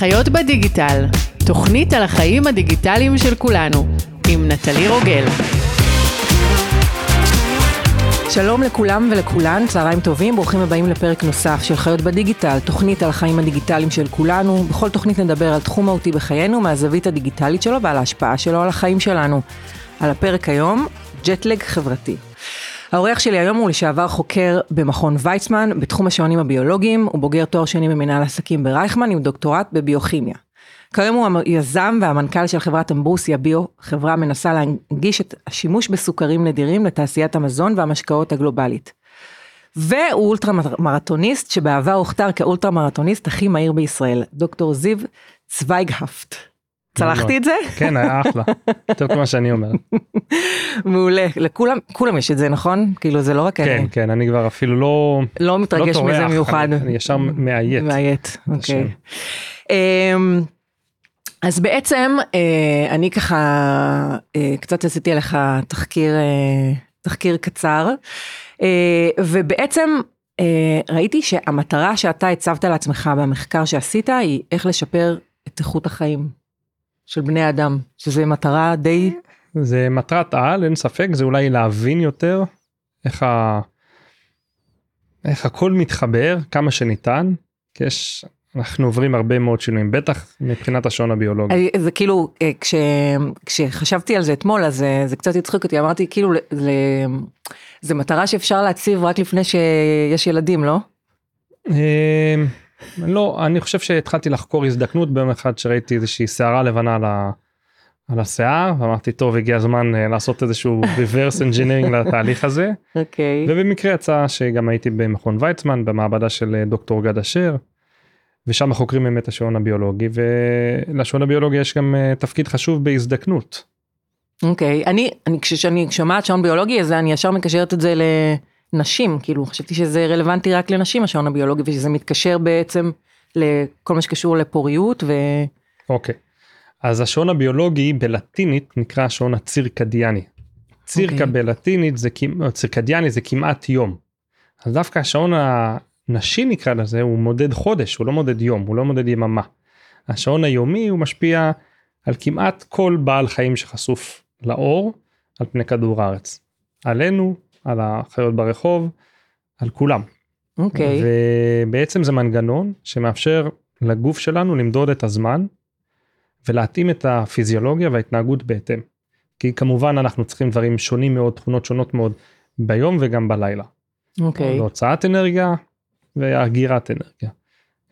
חיות בדיגיטל, תוכנית על החיים הדיגיטליים של כולנו, עם נטלי רוגל. שלום לכולם ולכולן, צהריים טובים, ברוכים הבאים לפרק נוסף של חיות בדיגיטל, תוכנית על החיים הדיגיטליים של כולנו. בכל תוכנית נדבר על תחום מהותי בחיינו, מהזווית הדיגיטלית שלו ועל ההשפעה שלו על החיים שלנו. על הפרק היום, ג'טלג חברתי. האורח שלי היום הוא לשעבר חוקר במכון ויצמן בתחום השעונים הביולוגיים, הוא בוגר תואר שני במנהל עסקים ברייכמן עם דוקטורט בביוכימיה. כיום הוא היזם והמנכ"ל של חברת אמברוסיה ביו, חברה מנסה להנגיש את השימוש בסוכרים נדירים לתעשיית המזון והמשקאות הגלובלית. והוא אולטרה מרתוניסט שבעבר הוכתר כאולטרה מרתוניסט הכי מהיר בישראל, דוקטור זיו צוויגהפט. צלחתי את זה? כן, היה אחלה. יותר כמו שאני אומר. מעולה. לכולם, כולם יש את זה, נכון? כאילו זה לא רק כן. כן, אני כבר אפילו לא... לא מתרגש לא מזה מיוחד. אני- ישר מאיית. מאיית, אוקיי. אמ, אז בעצם אה, אני ככה אה, קצת עשיתי עליך תחקיר, אה, תחקיר קצר, ובעצם ראיתי שהמטרה שאתה הצבת לעצמך במחקר שעשית היא איך לשפר את איכות החיים של בני אדם, שזה מטרה די, זה מטרת על, אין ספק, זה אולי להבין יותר איך, ה... איך הכל מתחבר כמה שניתן, כי יש, אנחנו עוברים הרבה מאוד שינויים, בטח מבחינת השעון הביולוגי. אה, זה כאילו, אה, כש, כשחשבתי על זה אתמול, אז אה, זה קצת הצחיק אותי, אמרתי כאילו, זה, זה מטרה שאפשר להציב רק לפני שיש ילדים, לא? לא, אני חושב שהתחלתי לחקור הזדקנות ביום אחד שראיתי איזושהי שערה לבנה על, ה... על השיער, ואמרתי טוב הגיע הזמן אה, לעשות איזשהו reverse engineering לתהליך הזה, אוקיי. ובמקרה יצא שגם הייתי במכון ויצמן במעבדה של אה, דוקטור גד אשר, ושם חוקרים באמת השעון הביולוגי, ולשעון הביולוגי יש גם אה, תפקיד חשוב בהזדקנות. אוקיי, אני, אני כשאני שומעת שעון ביולוגי, אז אני ישר מקשרת את זה לנשים, כאילו, חשבתי שזה רלוונטי רק לנשים, השעון הביולוגי, ושזה מתקשר בעצם לכל מה שקשור לפוריות, ו... אוקיי. אז השעון הביולוגי בלטינית נקרא השעון הצירקדיאני. צירקה אוקיי. בלטינית זה צירקדיאני זה כמעט יום. אז דווקא השעון הנשי נקרא לזה הוא מודד חודש, הוא לא מודד יום, הוא לא מודד יממה. השעון היומי הוא משפיע על כמעט כל בעל חיים שחשוף לאור על פני כדור הארץ. עלינו, על החיות ברחוב, על כולם. אוקיי, ובעצם זה מנגנון שמאפשר לגוף שלנו למדוד את הזמן ולהתאים את הפיזיולוגיה וההתנהגות בהתאם. כי כמובן אנחנו צריכים דברים שונים מאוד, תכונות שונות מאוד ביום וגם בלילה. אוקיי, להוצאת אנרגיה והגירת אנרגיה.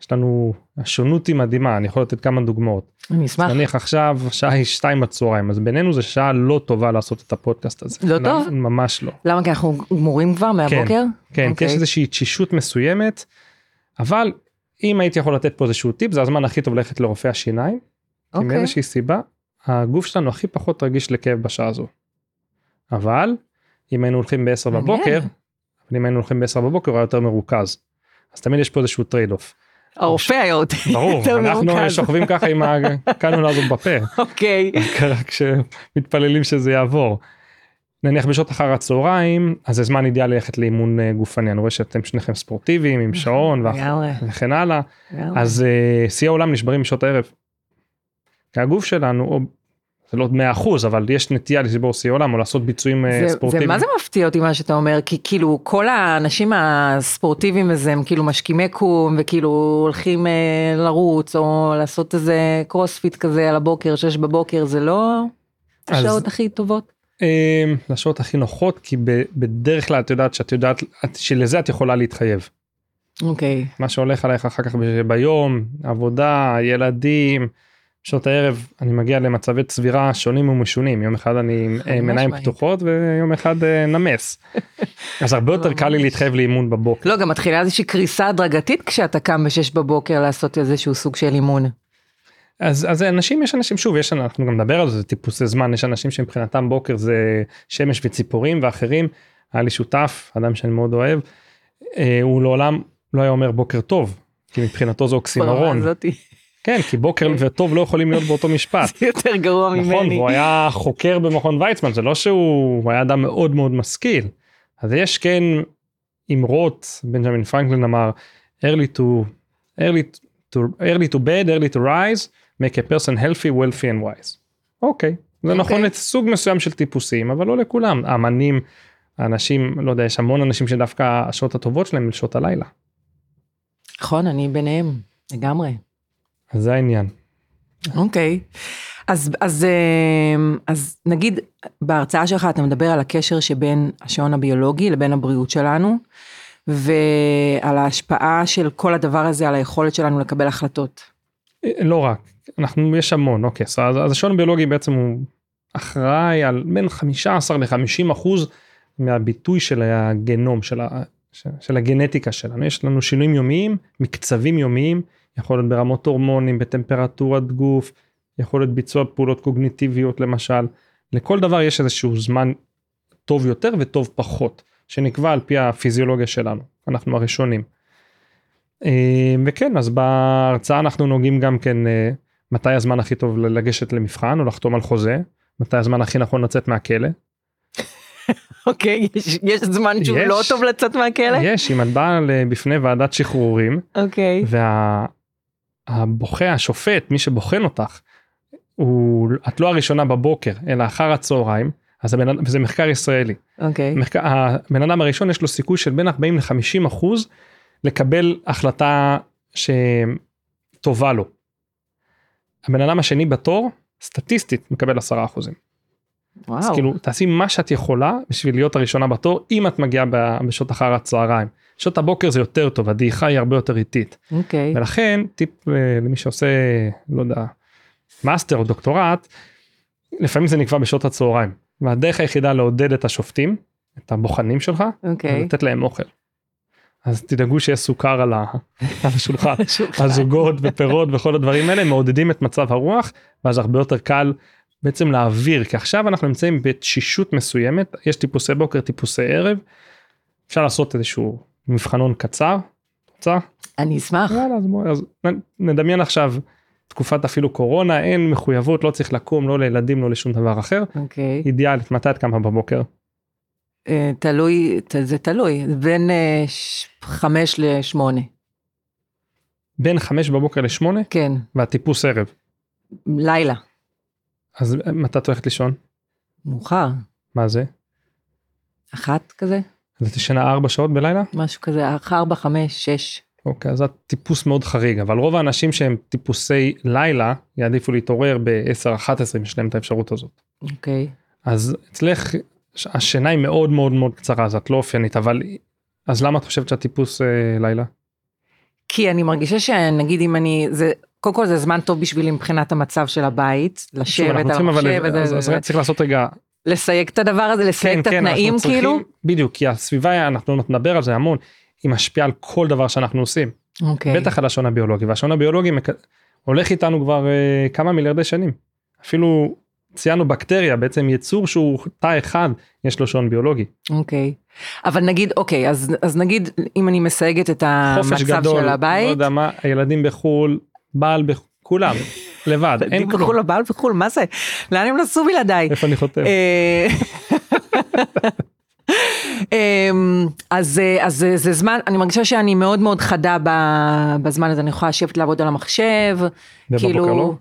יש לנו, השונות היא מדהימה, אני יכול לתת כמה דוגמאות. אני אשמח. נניח עכשיו השעה היא שתיים בצהריים, אז בינינו זה שעה לא טובה לעשות את הפודקאסט הזה. לא טוב? ממש לא. למה? כי אנחנו גמורים כבר מהבוקר? כן, כי אוקיי. יש איזושהי תשישות מסוימת, אבל אם הייתי יכול לתת פה איזשהו טיפ, זה הזמן הכי טוב ללכת לרופא השיניים, כי אוקיי. מאיזושהי סיבה, הגוף שלנו הכי פחות רגיש לכאב בשעה הזו. אבל, אם היינו הולכים ב-10 מעניין. בבוקר, אבל אם היינו הולכים ב-10 בבוקר הוא היה יותר מרוכז. אז תמיד יש פה איזשהו trade off. הרופא היה יותר ברור, אנחנו מרוכז. שוכבים ככה עם הקנולה הזאת בפה, אוקיי, רק כשמתפללים שזה יעבור. נניח בשעות אחר הצהריים, אז זה זמן אידיאלי ללכת לאימון אה, גופני, אני רואה שאתם שניכם ספורטיביים עם שעון ואח- לגמרי, וכן הלאה. אז אה, שיא העולם נשברים בשעות הערב. כי הגוף שלנו, או, זה לא 100% אבל יש נטייה לשבור שיא עולם או לעשות ביצועים אה, זה, ספורטיביים. זה מה זה מפתיע אותי מה שאתה אומר, כי כאילו כל האנשים הספורטיביים וזה הם כאילו משכימי קום וכאילו הולכים אה, לרוץ או לעשות איזה קרוספיט כזה על הבוקר, שש בבוקר, זה לא אז- השעות הכי טובות? אה, לשעות הכי נוחות כי ב- בדרך כלל את יודעת שאת יודעת שלזה את יכולה להתחייב. אוקיי, מה שהולך עלייך אחר כך ב- ביום, עבודה, ילדים, שעות הערב, אני מגיע למצבי צבירה שונים ומשונים, יום אחד אני עם אה, עיניים מעניין. פתוחות ויום אחד אה, נמס. אז הרבה יותר קל לי. להתחייב לאימון בבוקר. לא גם מתחילה איזושהי קריסה הדרגתית כשאתה קם בשש בבוקר לעשות איזשהו סוג של אימון. אז אז אנשים יש אנשים שוב יש אנחנו גם נדבר על זה טיפוסי זמן יש אנשים שמבחינתם בוקר זה שמש וציפורים ואחרים היה לי שותף אדם שאני מאוד אוהב אה, הוא לעולם לא היה אומר בוקר טוב כי מבחינתו זה הזאתי. כן כי בוקר וטוב לא יכולים להיות באותו משפט. זה יותר גרוע נכון, ממני. והוא היה חוקר במכון ויצמן, זה לא שהוא הוא היה אדם מאוד מאוד משכיל. אז יש כן אמרות, בנג'מין פרנקלין אמר, early to, early to, early to bed, early to rise, make a person healthy, wealthy and wise. אוקיי, זה נכון אוקיי. לסוג מסוים של טיפוסים, אבל לא לכולם. אמנים, אנשים, לא יודע, יש המון אנשים שדווקא השעות הטובות שלהם הן שעות הלילה. נכון, אני ביניהם, לגמרי. אז זה העניין. אוקיי. אז, אז, אה, אז נגיד בהרצאה שלך אתה מדבר על הקשר שבין השעון הביולוגי לבין הבריאות שלנו, ועל ההשפעה של כל הדבר הזה על היכולת שלנו לקבל החלטות. אה, לא רק, אנחנו, יש המון, אוקיי, אז, אז השעון הביולוגי בעצם הוא אחראי על בין 15 ל-50 אחוז מהביטוי של הגנום, של, ה, של, של הגנטיקה שלנו. יש לנו שינויים יומיים, מקצבים יומיים, יכול להיות ברמות הורמונים, בטמפרטורת גוף, יכול להיות ביצוע פעולות קוגניטיביות למשל. לכל דבר יש איזשהו זמן טוב יותר וטוב פחות, שנקבע על פי הפיזיולוגיה שלנו, אנחנו הראשונים. אה, וכן, אז בהרצאה אנחנו נוגעים גם כן אה, מתי הזמן הכי טוב לגשת למבחן או לחתום על חוזה, מתי הזמן הכי נכון לצאת מהכלא. אוקיי, יש, יש זמן שהוא יש. לא טוב לצאת מהכלא? יש, אם את באה בפני ועדת שחרורים, אוקיי. והבוכה, השופט, מי שבוחן אותך, הוא, את לא הראשונה בבוקר, אלא אחר הצהריים, אז הבן, וזה מחקר ישראלי. אוקיי. מחקר, הבן אדם הראשון יש לו סיכוי של בין 40 ל-50 אחוז לקבל החלטה שטובה לו. הבן אדם השני בתור, סטטיסטית, מקבל 10 אחוזים. אז וואו. כאילו תעשי מה שאת יכולה בשביל להיות הראשונה בתור אם את מגיעה בשעות אחר הצהריים. שעות הבוקר זה יותר טוב הדעיכה היא הרבה יותר איטית אוקיי. ולכן טיפ אה, למי שעושה לא יודע מאסטר או דוקטורט לפעמים זה נקבע בשעות הצהריים והדרך היחידה לעודד את השופטים את הבוחנים שלך זה אוקיי. לתת להם אוכל. אז תדאגו שיש סוכר על ה- על השולחן. שולחן. העוגות ופירות וכל הדברים האלה מעודדים את מצב הרוח ואז הרבה יותר קל בעצם להעביר כי עכשיו אנחנו נמצאים בתשישות מסוימת יש טיפוסי בוקר טיפוסי ערב. אפשר לעשות איזשהו מבחנון קצר. רוצה? אני אשמח. יאללה אז בואי אז נדמיין עכשיו תקופת אפילו קורונה אין מחויבות לא צריך לקום לא לילדים לא לשום דבר אחר אוקיי. אידיאלית מתי את קמה בבוקר אה, תלוי, זה תלוי, בין אה, חמש לשמונה. בין 5 בבוקר ל-8 כן, והטיפוס ערב לילה, אז מתי את הולכת לישון מאוחר, מה זה אחת כזה, אז את ישנה 4 שעות בלילה משהו כזה, אח- ארבע, חמש, שש. אוקיי אז את טיפוס מאוד חריג אבל רוב האנשים שהם טיפוסי לילה יעדיפו להתעורר ב-10-11 אם יש להם את האפשרות הזאת. אוקיי. אז אצלך השינה היא מאוד מאוד מאוד קצרה אז את לא אופיינית אבל אז למה את חושבת שאת טיפוס אה, לילה? כי אני מרגישה שנגיד אם אני, זה, קודם כל זה זמן טוב בשבילי מבחינת המצב של הבית, לשבת על המחשב, אז- אז זה- צריך לעשות רגע לסייג את הדבר הזה, לסייג את כן, התנאים צריכים- כאילו. בדיוק כי הסביבה אנחנו נדבר על זה המון היא משפיעה על כל דבר שאנחנו עושים אוקיי. בטח על השעון הביולוגי והשעון הביולוגי מק... הולך איתנו כבר אה, כמה מיליארדי שנים אפילו ציינו בקטריה בעצם יצור שהוא תא אחד יש לו שעון ביולוגי אוקיי. אבל נגיד, אוקיי, אז, אז נגיד אם אני מסייגת את חופש המצב גדול של לא הבית, יודע מה הילדים בחול בעל בחול כולם לבד אין כלום בחו"ל לבעל בחו"ל, מה זה? לאן הם נסעו בלעדיי? איפה אני חותם אה, אמ, אז אה, אז זה- זמן, אני מרגישה שאני מאוד מאוד חדה בזמן הזה, אני יכולה לשבת לעבוד על המחשב, ובבוקר כאילו, לא?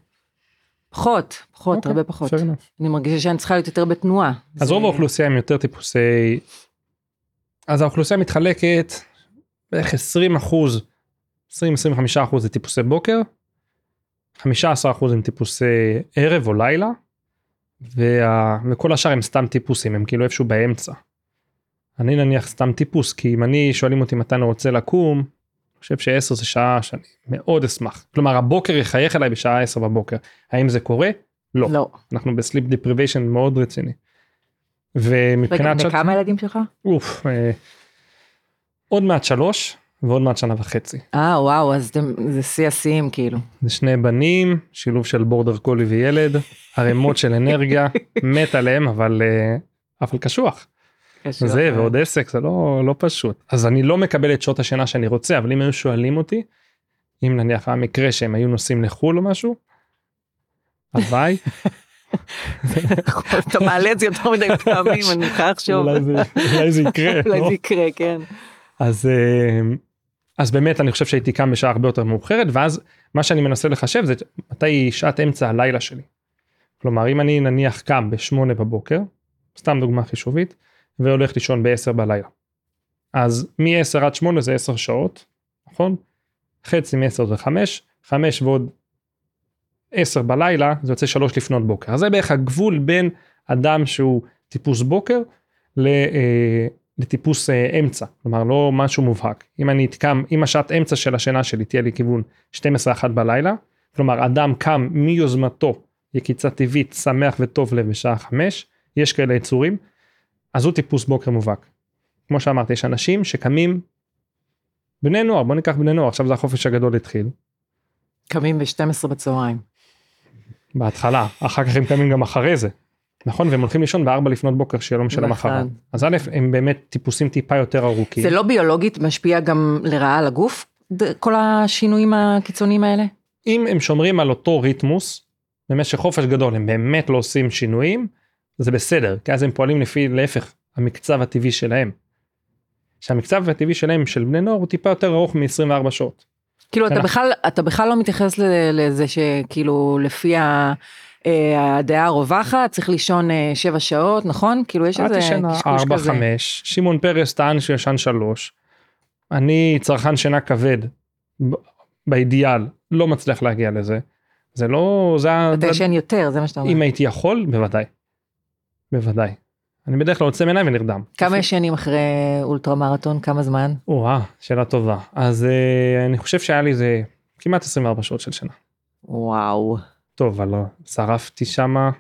פחות, פחות, אוקיי, הרבה פחות. אני מרגישה שאני צריכה להיות יותר בתנועה. אז רוב האוכלוסייה הם יותר טיפוסי אז האוכלוסייה מתחלקת בערך 20 אחוז 20-25 אחוז זה טיפוסי בוקר 15 אחוז הם טיפוסי ערב או לילה וה... וכל השאר הם סתם טיפוסים הם כאילו איפשהו באמצע. אני נניח סתם טיפוס כי אם אני שואלים אותי מתי אני רוצה לקום אני חושב ש-10 זה שעה שאני מאוד אשמח כלומר הבוקר יחייך אליי בשעה 10 בבוקר האם זה קורה? לא. לא. אנחנו ב sleep deprivation מאוד רציני. רגע, ומבחינת שעת, וכמה ילדים שלך? אוף, אה, עוד מעט שלוש ועוד מעט שנה וחצי. אה, וואו, אז אתם- זה שיא השיאים כאילו. זה שני בנים, שילוב של בורדר קולי וילד, ערימות של אנרגיה, מת עליהם אבל אה, אבל קשוח. זה ועוד עסק זה לא לא פשוט. אז אני לא מקבל את שעות השינה שאני רוצה אבל אם היו שואלים אותי, אם נניח היה מקרה שהם היו נוסעים לחו"ל או משהו, הלוואי, אתה מעלה את זה יותר מדי פעמים, אני יכולה לחשוב. אולי זה- יקרה. אולי לא? זה יקרה, כן. אז אה, אז באמת אני חושב שהייתי קם בשעה הרבה יותר מאוחרת ואז מה שאני מנסה לחשב זה מתי היא שעת אמצע הלילה שלי. כלומר אם אני נניח קם בשמונה בבוקר, סתם דוגמה חישובית, והולך לישון ב-10 בלילה. אז מ-10 עד 8 זה 10 שעות, נכון? חצי מ-10 זה 5, 5 ועוד 10 בלילה זה יוצא 3 לפנות בוקר. אז זה בערך הגבול בין אדם שהוא טיפוס בוקר ל, אה, לטיפוס אה, אמצע, כלומר לא משהו מובהק. אם אני אתקם, אם השעת אמצע של השינה שלי תהיה לי כיוון 12-1 בלילה, כלומר אדם קם מיוזמתו, יקיצה טבעית, שמח וטוב לב בשעה 5, יש כאלה יצורים, אז הוא טיפוס בוקר מובהק. כמו שאמרתי, יש אנשים שקמים, בני נוער, בוא ניקח בני נוער, עכשיו זה החופש הגדול התחיל. קמים ב-12 בצהריים. בהתחלה, אחר כך הם קמים גם אחרי זה. נכון, והם הולכים לישון בארבע לפנות בוקר שיהיה יום של. המחרת. אז א', הם באמת טיפוסים טיפה יותר ארוכים. זה לא ביולוגית משפיע גם לרעה על הגוף? כל השינויים הקיצוניים האלה? אם הם שומרים על אותו ריתמוס, במשך חופש גדול הם באמת לא עושים שינויים, זה בסדר, כי אז הם פועלים לפי להפך, המקצב הטבעי שלהם. שהמקצב הטבעי שלהם של בני נוער הוא טיפה יותר ארוך מ-24 שעות. כאילו אתה אנחנו- בכלל, אתה בכלל לא מתייחס לזה שכאילו לפי ה- הדעה הרווחת צריך לישון אה, שבע שעות, נכון? כאילו יש איזה קשקוש 4 כזה. 5 שמעון פרס טען שישן 3 אני צרכן שינה כבד באידיאל לא מצליח להגיע לזה זה לא זה אתה ישן יותר, זה מה שאתה אומר. אם הייתי יכול בוודאי. בוודאי. אני בדרך כלל עוצם עיניים ונרדם. כמה ישנים אחרי אולטרה מרתון? כמה זמן? או-אה, שאלה טובה. אז אה, אני חושב שהיה לי זה כמעט 24 שעות של שינה. וואו. טוב, אבל לא, שרפתי שמה.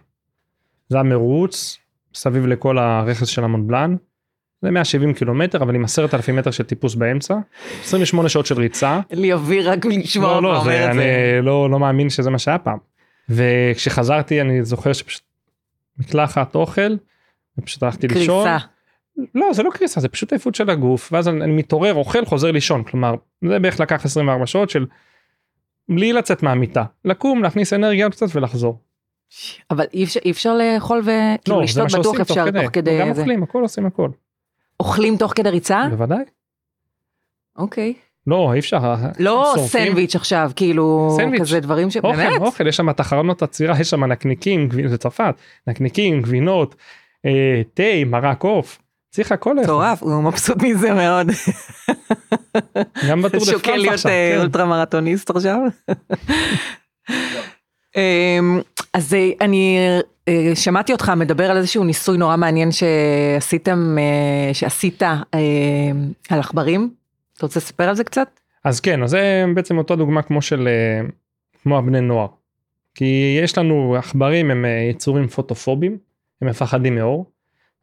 זה היה מרוץ סביב לכל הרכס של המונבלן. זה 170 קילומטר אבל עם 10,000 מטר של טיפוס באמצע. 28 שעות של ריצה. לי אוויר רק לשמוע לא, לא, אותך זה, אומר את אני זה. לא, לא מאמין שזה מה שהיה פעם. וכשחזרתי אני זוכר שפשוט מקלחת אוכל ופשוט הלכתי לישון. קריסה. לא זה לא קריסה זה פשוט עייפות של הגוף ואז אני, אני מתעורר אוכל חוזר לישון כלומר זה בערך לקח 24 שעות של בלי לצאת מהמיטה לקום להכניס אנרגיה קצת ולחזור. אבל אי אפשר- אי אפשר לאכול וכאילו לא, זה לשתות בטוח אפשר תוך כדי גם זה. אוכלים הכל עושים הכל אוכלים תוך כדי ריצה? בוודאי. אוקיי. לא אי אפשר. לא שורפים. סנדוויץ' עכשיו, כאילו, סנדוויץ'. כזה דברים ש... אוכל באמת? אוכל יש שם תחרונות עצירה יש שם נקניקים גבי- זה צרפת נקניקים גבינות אה, תה מרק עוף צריך הכל לאכול. מטורף, הוא מבסוט מזה מאוד. גם בטור דה שוקל פרנס להיות עכשיו. אה, כן. אולטרה מרתוניסט עכשיו. אמ, אז אה, אני אה, שמעתי אותך מדבר על איזשהו ניסוי נורא מעניין שעשיתם, אה, שעשית אה, על עכברים. אתה רוצה לספר על זה קצת? אז כן אז זה בעצם אותו דוגמה כמו של אה, כמו הבני נוער. כי יש לנו עכברים הם אה, יצורים פוטופובים הם מפחדים מאור.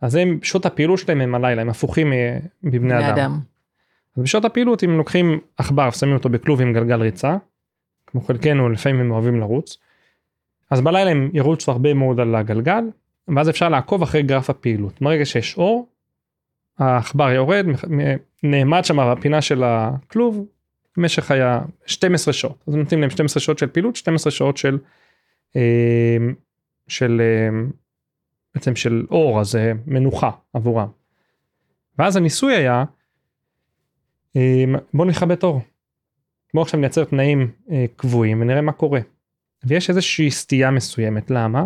אז הם שעות הפעילות שלהם הם הלילה הם הפוכים אה, מבני בני אדם. אז בשעות הפעילות אם לוקחים עכבר שמים אותו בכלוב עם גלגל ריצה. כמו חלקנו לפעמים הם אוהבים לרוץ. אז בלילה הם ירוצו הרבה מאוד על הגלגל ואז אפשר לעקוב אחרי גרף הפעילות. ברגע שיש אור העכבר יורד נעמד שם בפינה של הכלוב במשך היה 12 שעות אז נותנים להם 12 שעות של פעילות 12 שעות של אה, של אה, בעצם של אור אז אה, מנוחה עבורם. ואז הניסוי היה אה, בוא נכבה אור. בוא עכשיו נייצר תנאים אה, קבועים ונראה מה קורה. ויש איזושהי סטייה מסוימת למה?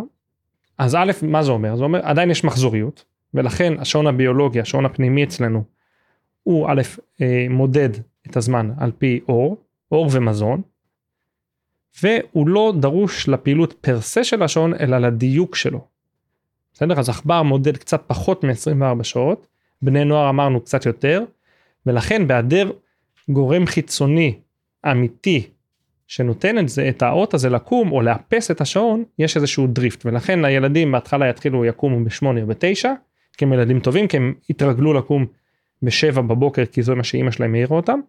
אז א' מה זה אומר? זה אומר עדיין יש מחזוריות ולכן השעון הביולוגי השעון הפנימי אצלנו הוא א' אה, מודד את הזמן על פי אור אור ומזון. והוא לא דרוש לפעילות פר של השעון אלא לדיוק שלו. בסדר אז עכבר מודד קצת פחות מ-24 שעות בני נוער אמרנו קצת יותר ולכן בהיעדר גורם חיצוני אמיתי שנותן את זה את האות הזה לקום או לאפס את השעון יש איזשהו דריפט ולכן הילדים בהתחלה יתחילו יקומו בשמונה או בתשע כי הם ילדים טובים כי הם התרגלו לקום בשבע בבוקר כי זה מה שאימא שלהם העירה אותם.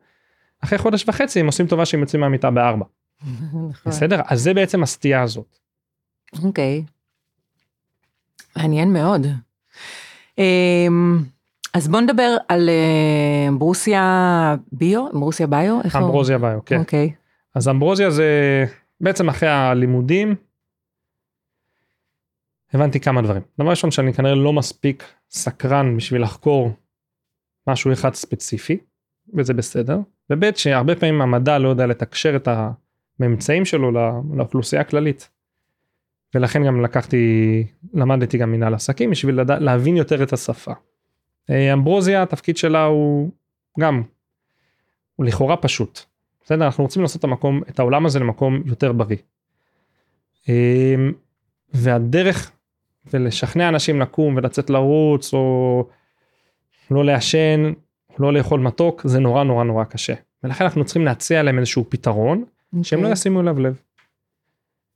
אחרי חודש וחצי הם עושים טובה שהם יוצאים מהמיטה בארבע נכון. בסדר אז זה בעצם הסטייה הזאת. אוקיי. מעניין מאוד. אמ, אז בוא נדבר על אה, אמברוסיה ביו, אמברוסיה ביו? איך הוא- אמברוזיה ביו כן. אוקיי. אז אמברוזיה זה בעצם אחרי הלימודים. הבנתי כמה דברים. דבר ראשון שאני כנראה לא מספיק סקרן בשביל לחקור משהו אחד ספציפי וזה בסדר וב' שהרבה פעמים המדע לא יודע לתקשר את הממצאים שלו לא- לאוכלוסייה הכללית. ולכן גם לקחתי, למדתי גם מנהל עסקים בשביל לדע, להבין יותר את השפה. אה, אמברוזיה התפקיד שלה הוא גם, הוא לכאורה פשוט. בסדר, אנחנו רוצים לעשות את המקום, את העולם הזה למקום יותר בריא. אה, והדרך ולשכנע אנשים לקום ולצאת לרוץ או לא לעשן, לא לאכול מתוק, זה נורא נורא נורא קשה. ולכן אנחנו צריכים להציע להם איזשהו פתרון okay. שהם לא אוקיי. ישימו אליו לב.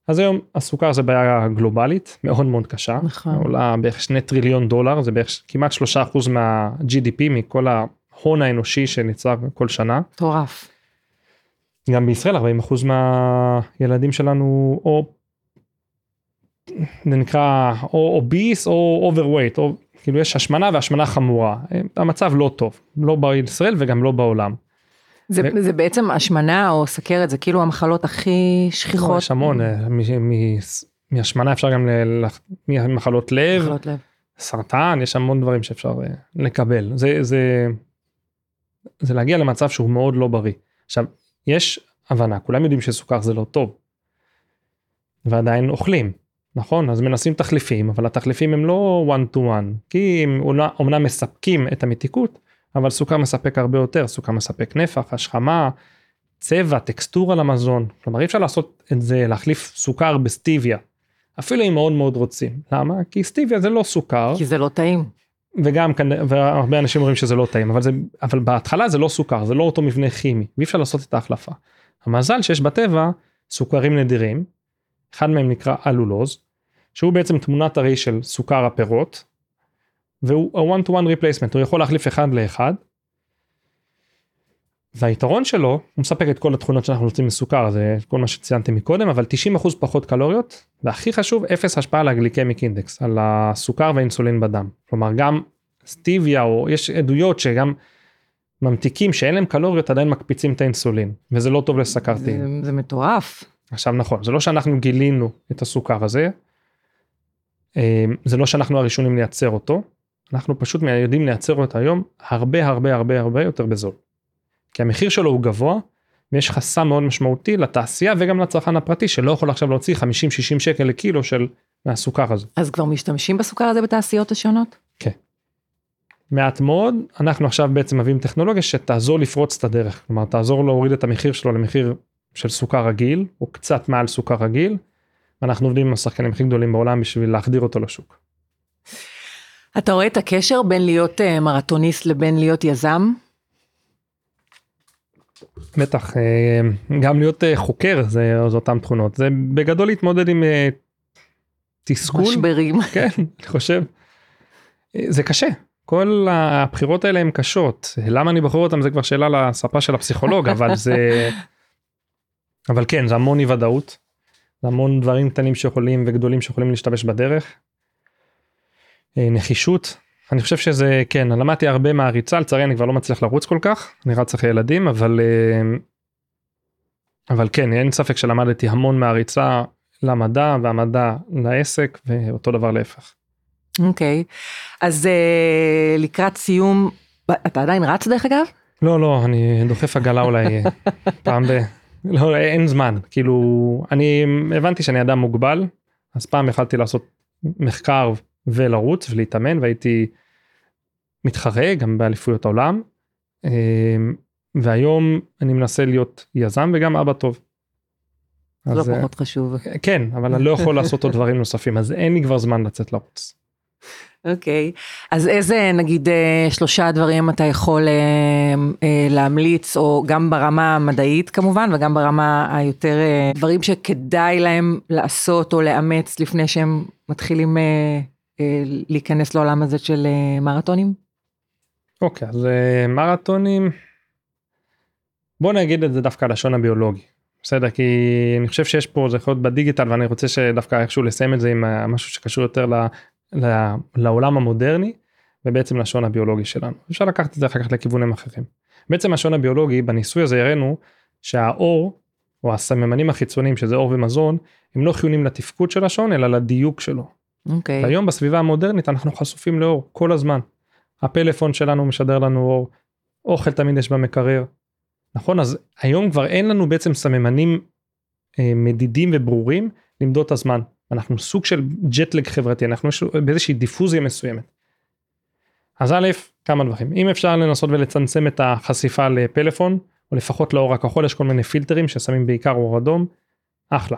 אז היום הסוכר זה בעיה גלובלית מאוד מאוד קשה, נכון. עולה בערך שני טריליון דולר, זה בערך כמעט שלושה אחוז מה-GDP, מכל ההון האנושי שנצר כל שנה. מטורף. גם בישראל 40 אחוז מהילדים שלנו או זה נקרא או obese או overweight, או כאילו יש השמנה והשמנה חמורה, המצב לא טוב, לא בישראל וגם לא בעולם. זה, ו- זה בעצם השמנה או סכרת, זה כאילו המחלות הכי שכיחות. יש המון, אה, מהשמנה אפשר גם ל- ל- ממחלות לב, מחלות לב. סרטן, יש המון דברים שאפשר אה, לקבל. זה, זה, זה להגיע למצב שהוא מאוד לא בריא. עכשיו, יש הבנה, כולם יודעים שסוכר זה לא טוב. ועדיין אוכלים, נכון? אז מנסים תחליפים, אבל התחליפים הם לא one to one, כי הם אומנם מספקים את המתיקות, אבל סוכר מספק הרבה יותר, סוכר מספק נפח, השכמה, צבע, טקסטורה למזון. כלומר, אי אפשר לעשות את זה, להחליף סוכר בסטיביה. אפילו אם מאוד מאוד רוצים. למה? כי סטיביה זה לא סוכר. כי זה לא טעים. וגם כאן והרבה אנשים אומרים שזה לא טעים אבל זה אבל בהתחלה זה לא סוכר זה לא אותו מבנה כימי ואי אפשר לעשות את ההחלפה. המזל שיש בטבע סוכרים נדירים אחד מהם נקרא אלולוז שהוא בעצם תמונת הראי של סוכר הפירות והוא ה one to one replacement הוא יכול להחליף אחד לאחד. והיתרון שלו הוא מספק את כל התכונות שאנחנו רוצים מסוכר זה כל מה שציינתי מקודם אבל 90% פחות קלוריות והכי חשוב אפס השפעה על הגליקמיק אינדקס על הסוכר והאינסולין בדם כלומר גם סטיביה או יש עדויות שגם ממתיקים שאין להם קלוריות עדיין מקפיצים את האינסולין וזה לא טוב לסכרתיים. זה, זה מטורף. עכשיו נכון זה לא שאנחנו גילינו את הסוכר הזה אה, זה לא שאנחנו הראשונים לייצר אותו אנחנו פשוט יודעים לייצר אותו היום הרבה הרבה הרבה הרבה יותר בזול. כי המחיר שלו הוא גבוה ויש חסם מאוד משמעותי לתעשייה וגם לצרכן הפרטי שלא יכול עכשיו להוציא 50-60 שקל לקילו של מהסוכר הזה. אז כבר משתמשים בסוכר הזה בתעשיות השונות? מעט מאוד אנחנו עכשיו בעצם מביאים טכנולוגיה שתעזור לפרוץ את הדרך כלומר תעזור להוריד את המחיר שלו למחיר של סוכר רגיל או קצת מעל סוכר רגיל. ואנחנו עובדים עם השחקנים הכי גדולים בעולם בשביל להחדיר אותו לשוק. אתה רואה את הקשר בין להיות אה, מרתוניסט לבין להיות יזם? בטח אה, גם להיות אה, חוקר זה, זה אותם תכונות זה בגדול להתמודד עם תסכול משברים. כן אני חושב זה קשה כל הבחירות האלה הן קשות למה אני בוחר אותם זה כבר שאלה לספה של הפסיכולוג אבל זה אבל כן זה המון אי ודאות. זה המון דברים קטנים שיכולים וגדולים שיכולים להשתבש בדרך. אה, נחישות אני חושב שזה כן למדתי הרבה מהריצה לצערי אני כבר לא מצליח לרוץ כל כך אני רץ אחרי ילדים אבל אה, אבל כן אין ספק שלמדתי המון מהריצה למדע והמדע לעסק ואותו דבר להפך. אוקיי. אז אה, לקראת סיום, אתה עדיין רץ דרך אגב? לא לא אני דוחף עגלה אולי פעם ב... לא אין זמן כאילו אני הבנתי שאני אדם מוגבל אז פעם יכלתי לעשות מחקר ולרוץ ולהתאמן והייתי מתחרה גם באליפויות העולם אה, והיום אני מנסה להיות יזם וגם אבא טוב. זה לא אז, אה, פחות חשוב. כן אבל אני לא יכול לעשות עוד דברים נוספים אז אין לי כבר זמן לצאת לרוץ. אוקיי. אז איזה נגיד אה, שלושה דברים אתה יכול אה, אה, להמליץ, או גם ברמה המדעית כמובן, וגם ברמה היותר אה, דברים שכדאי להם לעשות או לאמץ לפני שהם מתחילים אה, להיכנס לעולם הזה של אה, מרתונים? אוקיי אז אה, מרתונים בוא נגיד את זה דווקא לשון הביולוגי בסדר כי אני חושב שיש פה זה יכול להיות בדיגיטל ואני רוצה שדווקא איכשהו לסיים את זה עם אה, משהו שקשור יותר ל, ל, לעולם המודרני ובעצם לשון הביולוגי שלנו אפשר לקחת את זה אחר כך לכיוונים אחרים. בעצם השון הביולוגי בניסוי הזה הראינו שהאור או הסממנים החיצוניים שזה אור ומזון הם לא חיוניים לתפקוד של השעון אלא לדיוק שלו. אוקיי. והיום בסביבה המודרנית אנחנו חשופים לאור כל הזמן. הפלאפון שלנו משדר לנו אור, אוכל תמיד יש במקרר, נכון אז היום כבר אין לנו בעצם סממנים אה, מדידים וברורים למדוד את הזמן אנחנו סוג של ג'טלג חברתי אנחנו באיזושהי דיפוזיה מסוימת. אז א' כמה דברים אם אפשר לנסות ולצמצם את החשיפה לפלאפון או לפחות לאור הכחול יש כל מיני פילטרים ששמים בעיקר אור אדום אחלה.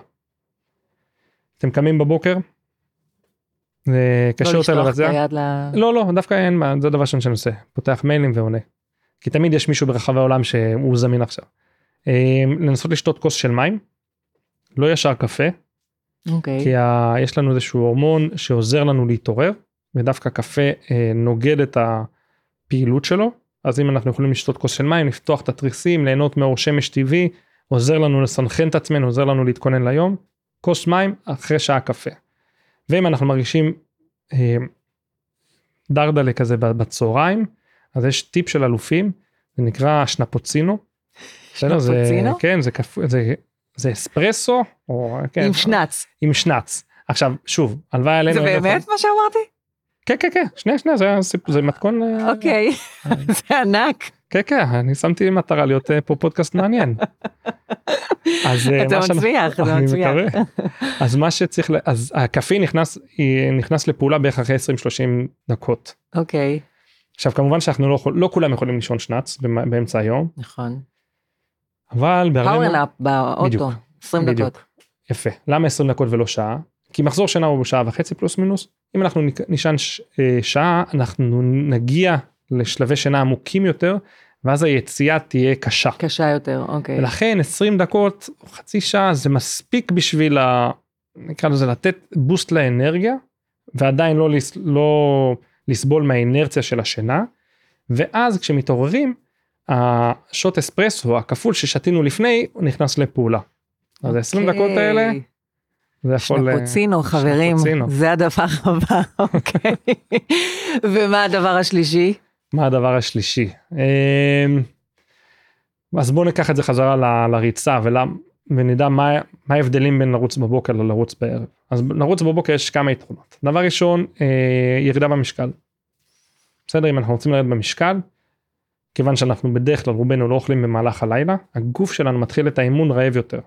אתם קמים בבוקר. קשה לא לשלוח את לבצע. היד ל... לא לא דווקא אין מה זה דבר שאני עושה פותח מיילים ועונה. כי תמיד יש מישהו ברחבי העולם שהוא זמין עכשיו. אה, לנסות לשתות כוס של מים. לא ישר קפה אוקיי. כי ה... יש לנו איזשהו הורמון שעוזר לנו להתעורר ודווקא קפה אה, נוגד את הפעילות שלו אז אם אנחנו יכולים לשתות כוס של מים לפתוח את התריסים ליהנות מאור שמש טבעי עוזר לנו לסנכרן את עצמנו עוזר לנו להתכונן ליום כוס מים אחרי שעה קפה. ואם אנחנו מרגישים אה, דרדלה כזה בצהריים אז יש טיפ של אלופים זה נקרא שנפוצינו. בסדר? זה- שנפוצינו? כן זה, כפ... זה, זה אספרסו או כן, עם שנץ. עם שנץ. עכשיו שוב הלוואי עלינו. זה באמת יכול- מה שאמרתי? כן כן כן שנייה שנייה זה, זה מתכון. אה, אוקיי. זה ענק. כן כן אני שמתי מטרה להיות אה, פה פודקאסט מעניין. אז אה, אתה מצליח, אתה אני מצליח. מקווה. אז מה שצריך אז הקפאין נכנס נכנס לפעולה בערך אחרי 20-30 דקות. אוקיי. עכשיו כמובן שאנחנו לא, לא כולם יכולים לישון שנץ באמצע היום נכון. אבל בהרבה power nap באוטו. בדיוק. 20 בדיוק. דקות. יפה למה 20 דקות ולא שעה כי מחזור שינה הוא בשעה וחצי פלוס מינוס אם אנחנו נישן ש- אה, שעה אנחנו נגיע לשלבי שינה עמוקים יותר ואז היציאה תהיה קשה קשה יותר, אוקיי. ולכן 20 דקות חצי שעה זה מספיק בשביל ה... נקרא לזה לתת בוסט לאנרגיה ועדיין לא, לס... לא לסבול מהאינרציה של השינה ואז כשמתעוררים השוט אספרסו הכפול ששתינו לפני הוא נכנס לפעולה. אז ה-20 דקות אוקיי. האלה זה יכול... אה, שנפוצינו, חברים, שנפוצינו. זה הדבר הבא, אוקיי. ומה הדבר השלישי? מה הדבר השלישי? אמ, אז בואו ניקח את זה חזרה ל- לריצה ולמ- ונדע מה, מה ההבדלים בין לרוץ בבוקר ללרוץ בערב. אז לרוץ בבוקר יש כמה יתרונות. דבר ראשון, אה, ירידה במשקל. בסדר, אם אנחנו רוצים לרדת במשקל, כיוון שאנחנו בדרך כלל רובנו לא אוכלים במהלך הלילה, הגוף שלנו מתחיל את האימון רעב יותר.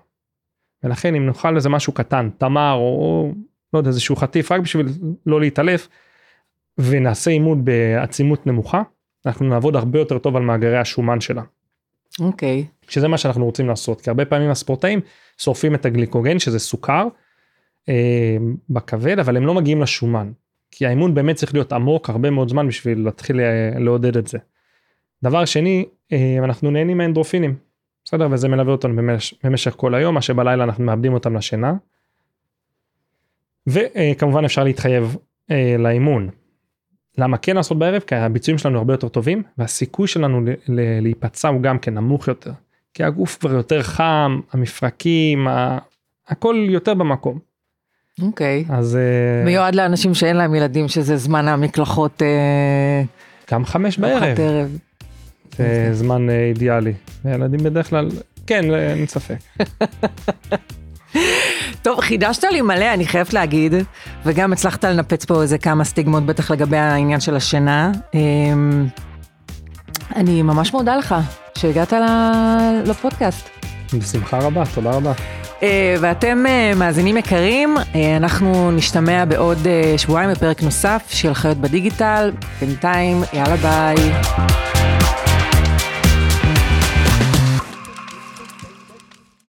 ולכן אם נאכל איזה משהו קטן, תמר או, או לא יודע, איזשהו חטיף רק בשביל לא להתעלף, ונעשה אימון בעצימות נמוכה, אנחנו נעבוד הרבה יותר טוב על מאגרי השומן שלה. אוקיי. שזה מה שאנחנו רוצים לעשות, כי הרבה פעמים הספורטאים שורפים את הגליקוגן שזה סוכר אה, בכבד, אבל הם לא מגיעים לשומן. כי האימון באמת צריך להיות עמוק הרבה מאוד זמן בשביל להתחיל אה, לעודד את זה. דבר שני, אה, אנחנו נהנים מאנדרופינים, בסדר? וזה מלווה אותנו במש, במשך כל היום, מה שבלילה אנחנו מאבדים אותם לשינה. וכמובן אפשר להתחייב אה, לאימון. למה כן לעשות בערב? כי הביצועים שלנו הרבה יותר טובים והסיכוי שלנו להיפצע הוא גם כן נמוך יותר. כי הגוף כבר יותר חם, המפרקים, ה... הכל יותר במקום. אוקיי. אז אה, מיועד לאנשים שאין להם ילדים, שזה זמן המקלחות אה, גם חמש בערב ערב. זה זמן אה, אידיאלי. ילדים בדרך כלל, כן, אין ספק. טוב, חידשת לי מלא, אני חייבת להגיד, וגם הצלחת לנפץ פה איזה כמה סטיגמות, בטח לגבי העניין של השינה. אמ, אני ממש מודה לך שהגעת לפודקאסט. בשמחה רבה, תודה רבה. אה, ואתם אה, מאזינים יקרים, אה, אנחנו נשתמע בעוד שבועיים בפרק נוסף של חיות בדיגיטל. בינתיים, יאללה ביי.